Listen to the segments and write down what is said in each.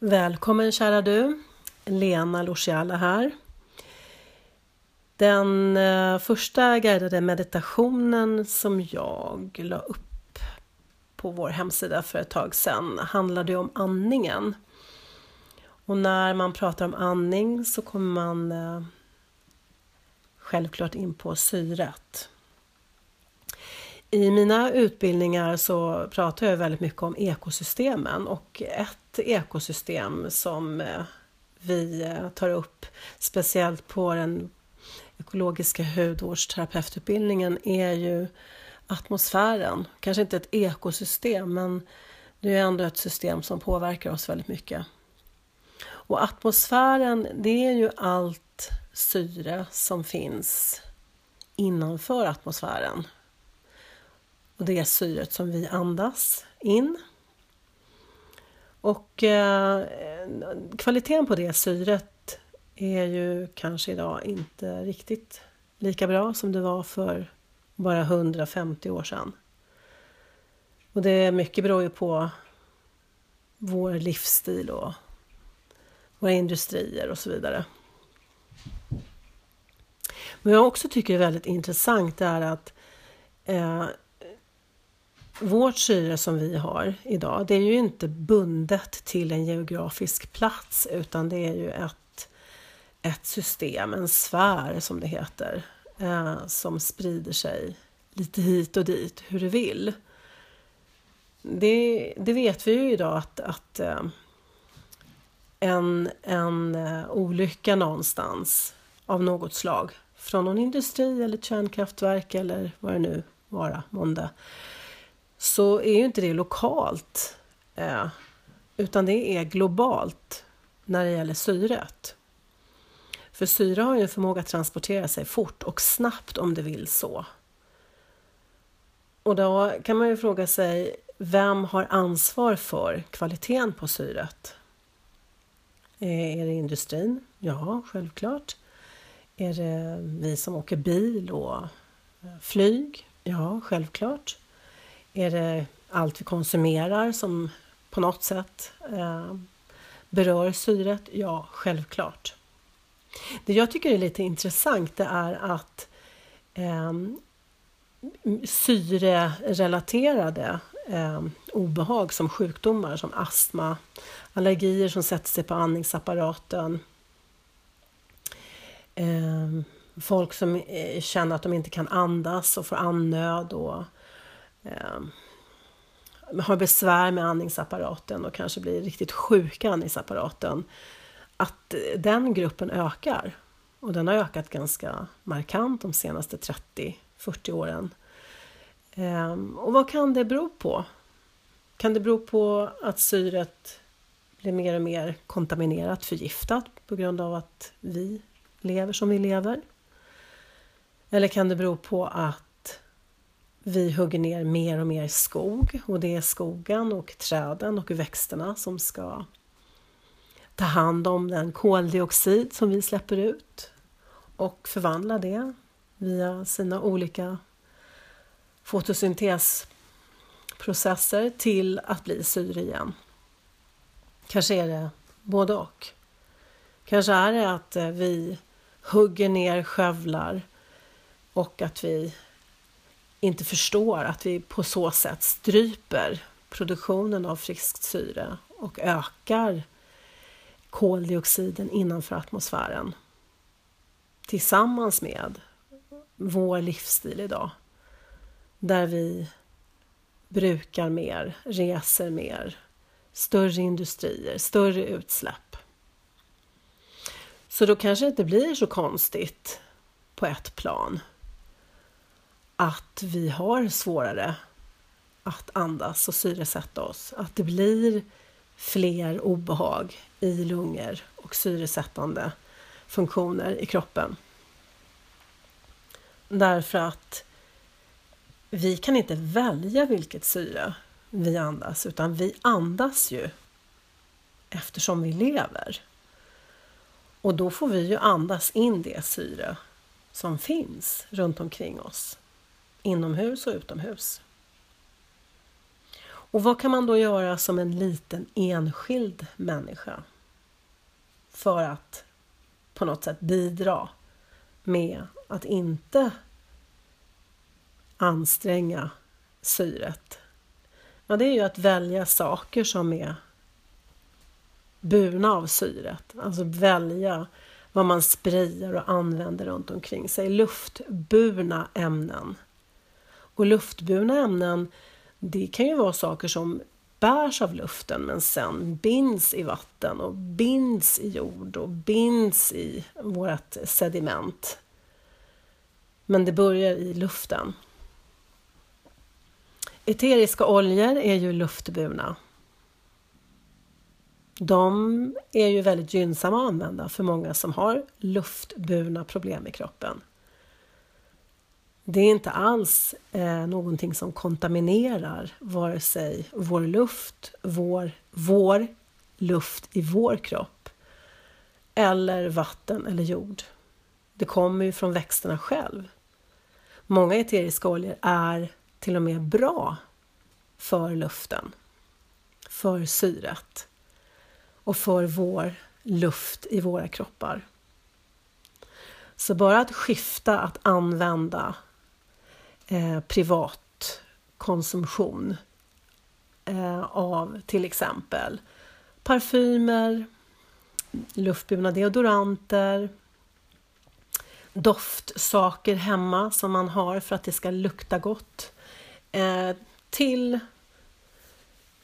Välkommen kära du! Lena Luciala här. Den eh, första guidade meditationen som jag la upp på vår hemsida för ett tag sedan handlade om andningen. Och när man pratar om andning så kommer man eh, självklart in på syret. I mina utbildningar så pratar jag väldigt mycket om ekosystemen och ett ekosystem som eh, vi eh, tar upp speciellt på den ekologiska hudvårdsterapeututbildningen är ju atmosfären. Kanske inte ett ekosystem men det är ändå ett system som påverkar oss väldigt mycket. Och atmosfären det är ju allt syre som finns innanför atmosfären. Och det är syret som vi andas in. Och eh, kvaliteten på det syret är ju kanske idag inte riktigt lika bra som det var för bara 150 år sedan. Och det mycket beror ju på vår livsstil och våra industrier och så vidare. Men jag också tycker är väldigt intressant är att eh, vårt syre som vi har idag, det är ju inte bundet till en geografisk plats utan det är ju ett, ett system, en sfär som det heter, eh, som sprider sig lite hit och dit hur det vill. Det, det vet vi ju idag att, att eh, en, en eh, olycka någonstans av något slag från någon industri eller ett kärnkraftverk eller vad det nu vara månde så är ju inte det lokalt eh, utan det är globalt när det gäller syret. För syre har ju en förmåga att transportera sig fort och snabbt om det vill så. Och då kan man ju fråga sig, vem har ansvar för kvaliteten på syret? Eh, är det industrin? Ja, självklart. Är det vi som åker bil och eh, flyg? Ja, självklart. Är det allt vi konsumerar som på något sätt eh, berör syret? Ja, självklart. Det jag tycker är lite intressant det är att eh, syrerelaterade eh, obehag som sjukdomar som astma, allergier som sätter sig på andningsapparaten, eh, folk som eh, känner att de inte kan andas och får andnöd och eh, har besvär med andningsapparaten och kanske blir riktigt sjuka andningsapparaten, att eh, den gruppen ökar. Och den har ökat ganska markant de senaste 30-40 åren. Eh, och vad kan det bero på? Kan det bero på att syret blir mer och mer kontaminerat, förgiftat på grund av att vi lever som vi lever? Eller kan det bero på att vi hugger ner mer och mer skog och det är skogen och träden och växterna som ska ta hand om den koldioxid som vi släpper ut och förvandla det via sina olika fotosyntesprocesser till att bli syre igen. Kanske är det både och. Kanske är det att eh, vi hugger ner skövlar och att vi inte förstår att vi på så sätt stryper produktionen av friskt syre och ökar koldioxiden innanför atmosfären. Tillsammans med vår livsstil idag. Där vi brukar mer, reser mer, större industrier, större utsläpp. Så då kanske det inte blir så konstigt på ett plan att vi har svårare att andas och syresätta oss. Att det blir fler obehag i lungor och syresättande funktioner i kroppen. Därför att vi kan inte välja vilket syre vi andas utan vi andas ju eftersom vi lever. Och då får vi ju andas in det syre som finns runt omkring oss inomhus och utomhus. Och vad kan man då göra som en liten enskild människa för att på något sätt bidra med att inte anstränga syret? Ja, det är ju att välja saker som är burna av syret. Alltså välja vad man sprayar och använder runt omkring sig. Luftburna ämnen. Och luftburna ämnen, det kan ju vara saker som bärs av luften men sen binds i vatten och binds i jord och binds i vårt sediment. Men det börjar i luften. Eteriska oljor är ju luftburna. De är ju väldigt gynnsamma att använda för många som har luftburna problem i kroppen. Det är inte alls eh, någonting som kontaminerar vare sig vår luft, vår, vår luft i vår kropp eller vatten eller jord. Det kommer ju från växterna själv. Många eteriska oljor är till och med bra för luften, för syret och för vår luft i våra kroppar. Så bara att skifta att använda eh, privat konsumtion eh, av till exempel parfymer, luftburna deodoranter, doftsaker hemma som man har för att det ska lukta gott eh, till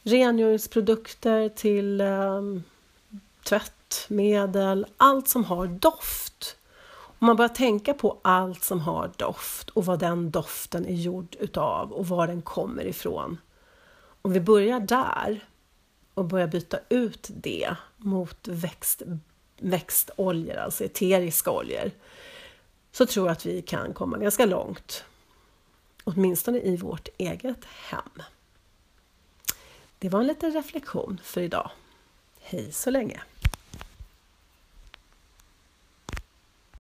rengöringsprodukter, till eh, tvättmedel, allt som har doft. Om man börjar tänka på allt som har doft och vad den doften är gjord utav och var den kommer ifrån. Om vi börjar där och börjar byta ut det mot växt, växtoljor, alltså eteriska oljor, så tror jag att vi kan komma ganska långt. Åtminstone i vårt eget hem. Det var en liten reflektion för idag. Hej så länge!